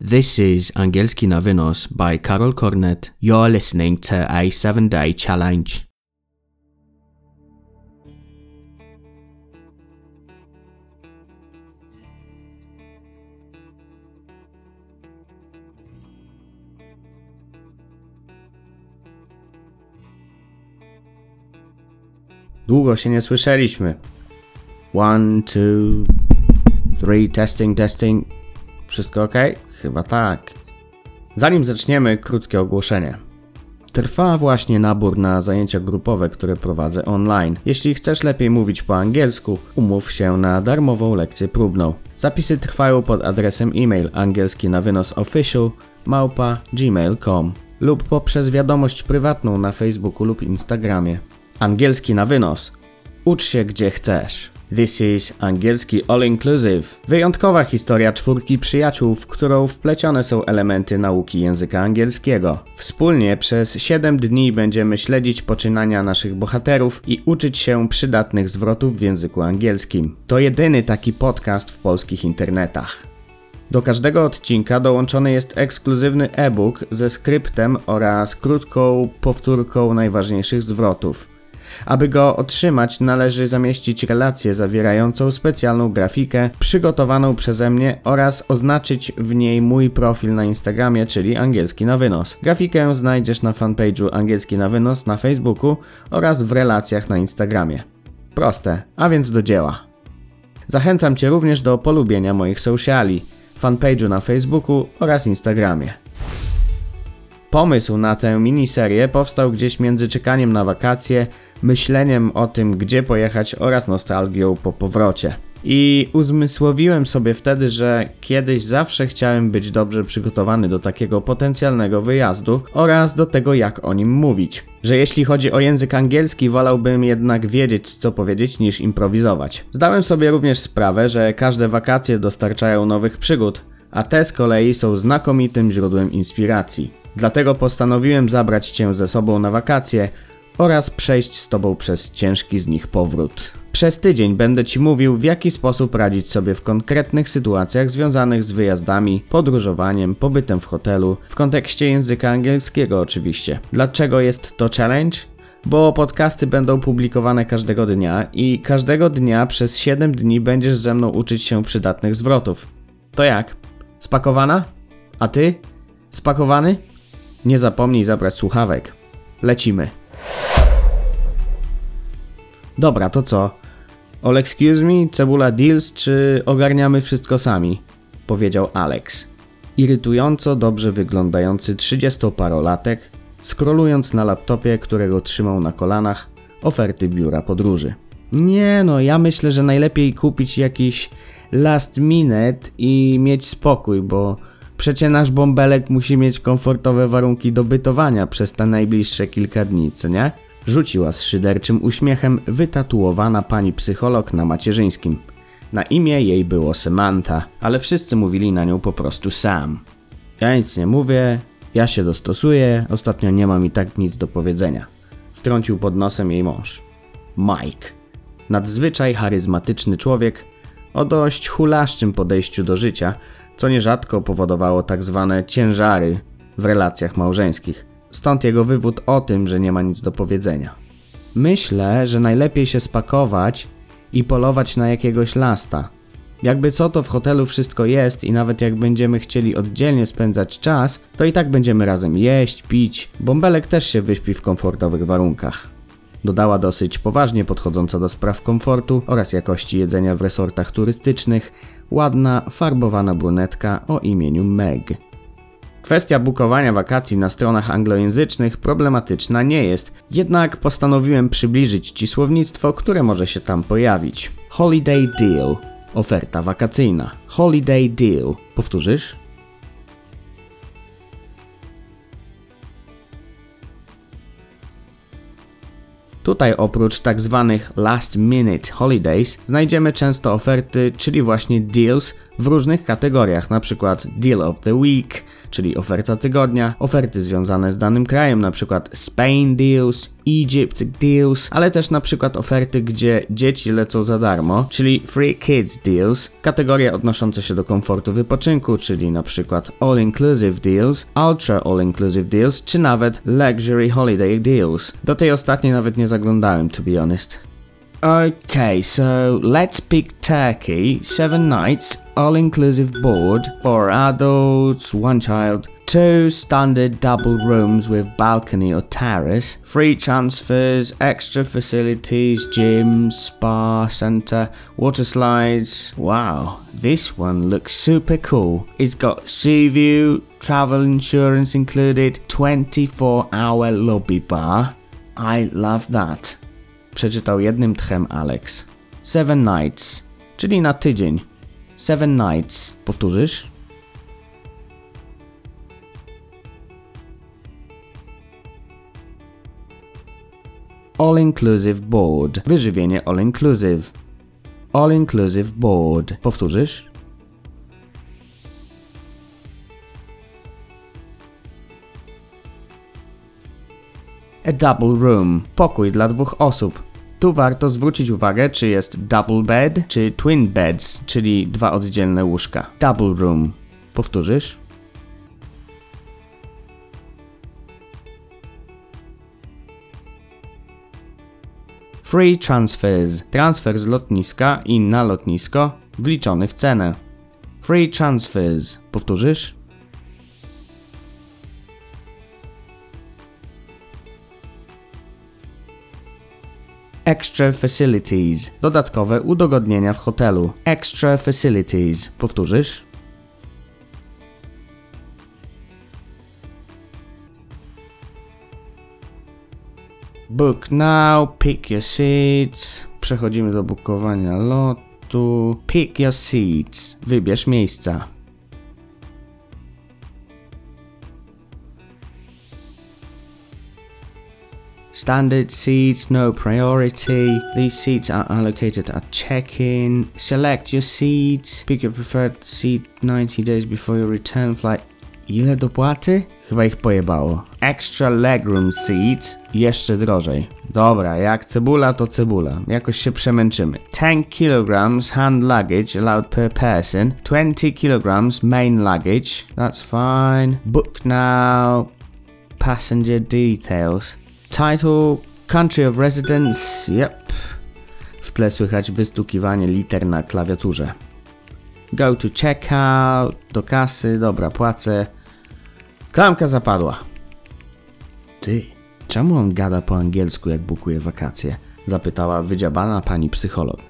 This is Angielski na Wynos by Carol Cornet. You're listening to a seven day challenge. Długo się nie słyszeliśmy. One, two, three, testing, testing. Wszystko ok? Chyba tak. Zanim zaczniemy, krótkie ogłoszenie. Trwa właśnie nabór na zajęcia grupowe, które prowadzę online. Jeśli chcesz lepiej mówić po angielsku, umów się na darmową lekcję próbną. Zapisy trwają pod adresem e-mail angielski na wynos official małpa gmail.com lub poprzez wiadomość prywatną na Facebooku lub Instagramie. Angielski na wynos. Ucz się gdzie chcesz. This is angielski all inclusive. Wyjątkowa historia czwórki przyjaciół, w którą wplecione są elementy nauki języka angielskiego. Wspólnie przez 7 dni będziemy śledzić poczynania naszych bohaterów i uczyć się przydatnych zwrotów w języku angielskim. To jedyny taki podcast w polskich internetach. Do każdego odcinka dołączony jest ekskluzywny e-book ze skryptem oraz krótką powtórką najważniejszych zwrotów. Aby go otrzymać, należy zamieścić relację zawierającą specjalną grafikę przygotowaną przeze mnie oraz oznaczyć w niej mój profil na Instagramie, czyli angielski na wynos. Grafikę znajdziesz na fanpage'u angielski na wynos na Facebooku oraz w relacjach na Instagramie. Proste, a więc do dzieła. Zachęcam Cię również do polubienia moich sociali, fanpage'u na Facebooku oraz Instagramie. Pomysł na tę miniserię powstał gdzieś między czekaniem na wakacje, myśleniem o tym, gdzie pojechać oraz nostalgią po powrocie. I uzmysłowiłem sobie wtedy, że kiedyś zawsze chciałem być dobrze przygotowany do takiego potencjalnego wyjazdu oraz do tego, jak o nim mówić. Że jeśli chodzi o język angielski, wolałbym jednak wiedzieć, co powiedzieć, niż improwizować. Zdałem sobie również sprawę, że każde wakacje dostarczają nowych przygód, a te z kolei są znakomitym źródłem inspiracji. Dlatego postanowiłem zabrać Cię ze sobą na wakacje oraz przejść z Tobą przez ciężki z nich powrót. Przez tydzień będę Ci mówił, w jaki sposób radzić sobie w konkretnych sytuacjach związanych z wyjazdami, podróżowaniem, pobytem w hotelu, w kontekście języka angielskiego oczywiście. Dlaczego jest to challenge? Bo podcasty będą publikowane każdego dnia i każdego dnia przez 7 dni będziesz ze mną uczyć się przydatnych zwrotów. To jak? Spakowana? A ty? Spakowany? Nie zapomnij zabrać słuchawek. Lecimy. Dobra, to co? All excuse me, cebula deals, czy ogarniamy wszystko sami? Powiedział Alex. Irytująco dobrze wyglądający trzydziestoparolatek, skrolując na laptopie, którego trzymał na kolanach, oferty biura podróży. Nie no, ja myślę, że najlepiej kupić jakiś last minute i mieć spokój, bo Przecie nasz bąbelek musi mieć komfortowe warunki do bytowania przez te najbliższe kilka dni, co nie? Rzuciła z szyderczym uśmiechem wytatuowana pani psycholog na macierzyńskim. Na imię jej było Samantha, ale wszyscy mówili na nią po prostu Sam. Ja nic nie mówię, ja się dostosuję, ostatnio nie mam i tak nic do powiedzenia. Wtrącił pod nosem jej mąż. Mike. Nadzwyczaj charyzmatyczny człowiek o dość hulaszczym podejściu do życia, co nierzadko powodowało tak zwane ciężary w relacjach małżeńskich. Stąd jego wywód o tym, że nie ma nic do powiedzenia. Myślę, że najlepiej się spakować i polować na jakiegoś lasta. Jakby co to w hotelu wszystko jest i nawet jak będziemy chcieli oddzielnie spędzać czas, to i tak będziemy razem jeść, pić. Bąbelek też się wyśpi w komfortowych warunkach. Dodała dosyć poważnie podchodząca do spraw komfortu oraz jakości jedzenia w resortach turystycznych, ładna, farbowana brunetka o imieniu Meg. Kwestia bukowania wakacji na stronach anglojęzycznych problematyczna nie jest, jednak postanowiłem przybliżyć Ci słownictwo, które może się tam pojawić. Holiday deal. Oferta wakacyjna. Holiday deal. Powtórzysz? Tutaj oprócz tak zwanych last minute holidays znajdziemy często oferty, czyli właśnie deals w różnych kategoriach, przykład deal of the week, czyli oferta tygodnia, oferty związane z danym krajem, przykład Spain deals, Egypt deals, ale też na przykład oferty, gdzie dzieci lecą za darmo, czyli free kids deals, kategorie odnoszące się do komfortu wypoczynku, czyli na przykład all inclusive deals, ultra all inclusive deals, czy nawet luxury holiday deals. Do tej ostatniej nawet nie zaglądałem, to be honest. Okay, so let's pick Turkey. Seven nights, all inclusive board for adults, one child. Two standard double rooms with balcony or terrace. Free transfers, extra facilities, gym, spa, center, water slides. Wow, this one looks super cool. It's got sea view, travel insurance included, 24 hour lobby bar. I love that przeczytał jednym tchem Alex. Seven Nights, czyli na tydzień. Seven Nights. Powtórzysz? All Inclusive Board. Wyżywienie All Inclusive. All Inclusive Board. Powtórzysz? A double room. Pokój dla dwóch osób. Tu warto zwrócić uwagę, czy jest double bed, czy twin beds, czyli dwa oddzielne łóżka. Double room. Powtórzysz? Free transfers. Transfer z lotniska i na lotnisko wliczony w cenę. Free transfers. Powtórzysz? Extra facilities. Dodatkowe udogodnienia w hotelu. Extra facilities. Powtórzysz? Book now, pick your seats. Przechodzimy do bukowania lotu. Pick your seats. Wybierz miejsca. Standard seats, no priority. These seats are allocated at check-in. Select your seats. Pick your preferred seat 90 days before your return flight. Ile dopłaty? Chyba ich pojebało. Extra legroom seat. Jeszcze drożej. Dobra, jak cebula to cebula. Jakoś się przemęczymy. 10 kg hand luggage allowed per person. 20 kg main luggage. That's fine. Book now. Passenger details. Title, Country of Residence, yep. W tle słychać wystukiwanie liter na klawiaturze. Go to checkout, do kasy, dobra, płacę. Klamka zapadła. Ty, czemu on gada po angielsku, jak bukuje wakacje? Zapytała wydziabana pani psycholog.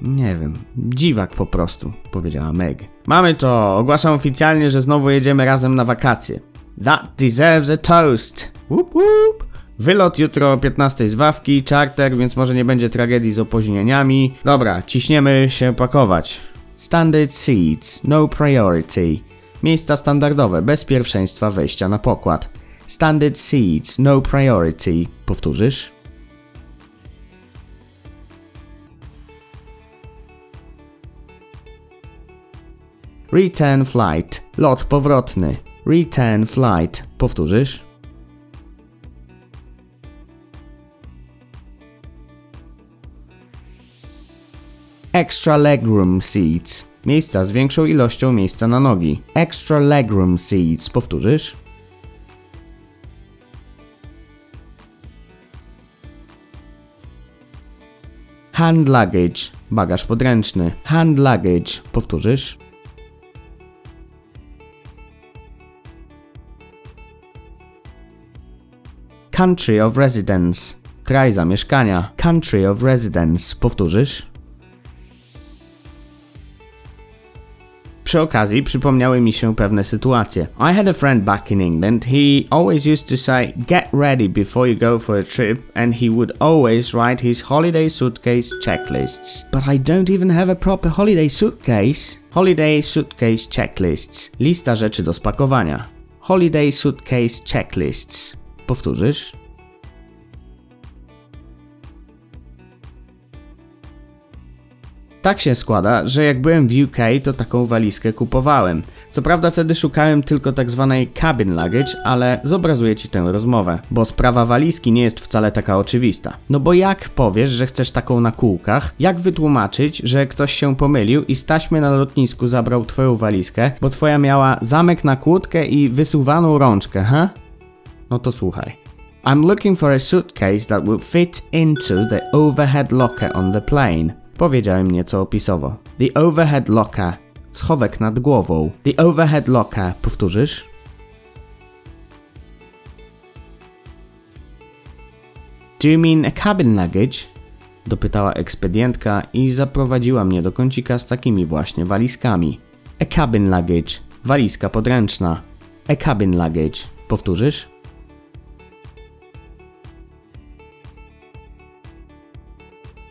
Nie wiem, dziwak po prostu, powiedziała Meg. Mamy to, ogłaszam oficjalnie, że znowu jedziemy razem na wakacje. That deserves a toast. Whoop whoop. Wylot jutro o 15 z Wawki, charter, więc może nie będzie tragedii z opóźnieniami. Dobra, ciśniemy się pakować. Standard seats, no priority. Miejsca standardowe, bez pierwszeństwa wejścia na pokład. Standard seats, no priority. Powtórzysz? Return flight, lot powrotny. Return flight. Powtórzysz? Extra legroom seats. Miejsca z większą ilością miejsca na nogi. Extra legroom seats. Powtórzysz? Hand luggage. Bagaż podręczny. Hand luggage. Powtórzysz? Country of residence. Kraj zamieszkania. Country of residence. Powtórzysz? Przy okazji przypomniały mi się pewne sytuacje. I had a friend back in England. He always used to say, get ready before you go for a trip, and he would always write his holiday suitcase checklists. But I don't even have a proper holiday suitcase. Holiday suitcase checklists. Lista rzeczy do spakowania. Holiday suitcase checklists. Powtórzysz? Tak się składa, że jak byłem w UK, to taką walizkę kupowałem. Co prawda wtedy szukałem tylko tak zwanej cabin luggage, ale zobrazuję ci tę rozmowę, bo sprawa walizki nie jest wcale taka oczywista. No bo jak powiesz, że chcesz taką na kółkach? Jak wytłumaczyć, że ktoś się pomylił i z taśmy na lotnisku zabrał twoją walizkę, bo twoja miała zamek na kłódkę i wysuwaną rączkę, ha? No to słuchaj. I'm looking for a suitcase that will fit into the overhead locker on the plane. Powiedziałem nieco opisowo. The overhead locker. Schowek nad głową. The overhead locker. Powtórzysz? Do you mean a cabin luggage? Dopytała ekspedientka i zaprowadziła mnie do kącika z takimi właśnie walizkami. A cabin luggage. Walizka podręczna. A cabin luggage. Powtórzysz?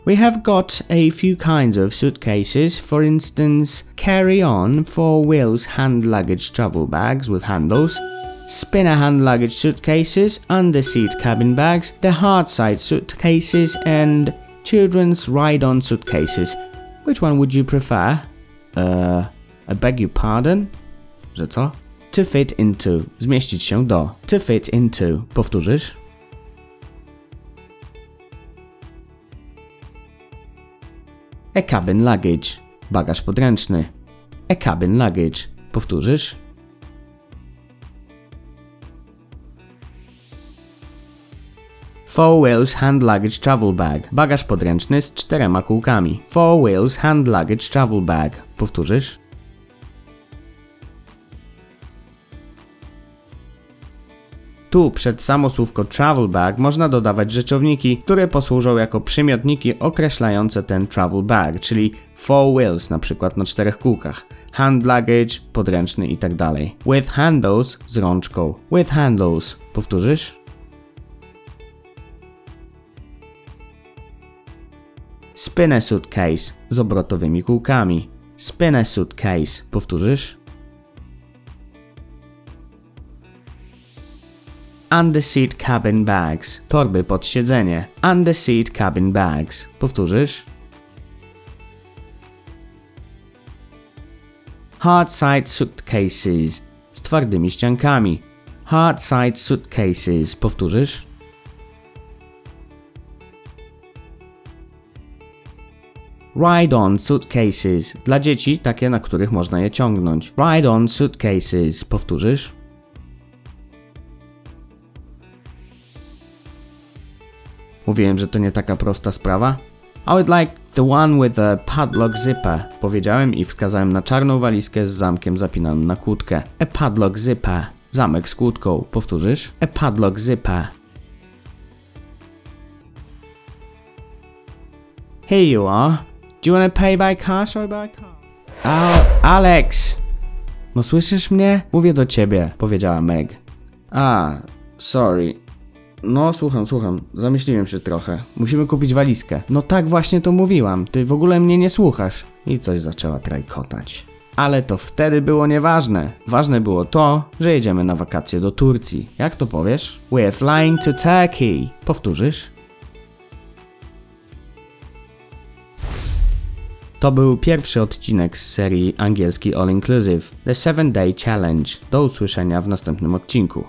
We have got a few kinds of suitcases, for instance, carry on four wheels hand luggage travel bags with handles, spinner hand luggage suitcases, under seat cabin bags, the hard side suitcases, and children's ride on suitcases. Which one would you prefer? Uh, I beg your pardon? Że co? To fit into. Zmieścić się do. To fit into. Powtórzysz? A cabin luggage. Bagaż podręczny. A cabin luggage. Powtórzysz? Four wheels hand luggage travel bag. Bagaż podręczny z czterema kółkami. Four wheels hand luggage travel bag. Powtórzysz? Tu przed samo słówko travel bag można dodawać rzeczowniki, które posłużą jako przymiotniki określające ten travel bag, czyli four wheels na przykład na czterech kółkach, hand luggage, podręczny itd. With handles z rączką. With handles. Powtórzysz? Spinner suitcase z obrotowymi kółkami. Spinner suitcase. Powtórzysz? Under seat cabin bags. Torby pod siedzenie. Under seat cabin bags. Powtórzysz? Hard side suitcases. Z twardymi ściankami. Hard side suitcases. Powtórzysz? Ride-on suitcases. Dla dzieci takie, na których można je ciągnąć. Ride-on suitcases. Powtórzysz? Mówiłem, że to nie taka prosta sprawa. I would like the one with the padlock zipper, powiedziałem i wskazałem na czarną walizkę z zamkiem zapinanym na kłódkę. A padlock zipper. Zamek z kłódką. Powtórzysz? A padlock zipper. Here you are. Do you want to pay by cash or by card? Al Alex! No słyszysz mnie? Mówię do ciebie, powiedziała Meg. A, sorry. No, słucham, słucham. Zamyśliłem się trochę. Musimy kupić walizkę. No tak właśnie to mówiłam. Ty w ogóle mnie nie słuchasz. I coś zaczęła trajkotać. Ale to wtedy było nieważne. Ważne było to, że jedziemy na wakacje do Turcji. Jak to powiesz? We're flying to Turkey. Powtórzysz? To był pierwszy odcinek z serii angielski All Inclusive The 7 Day Challenge. Do usłyszenia w następnym odcinku.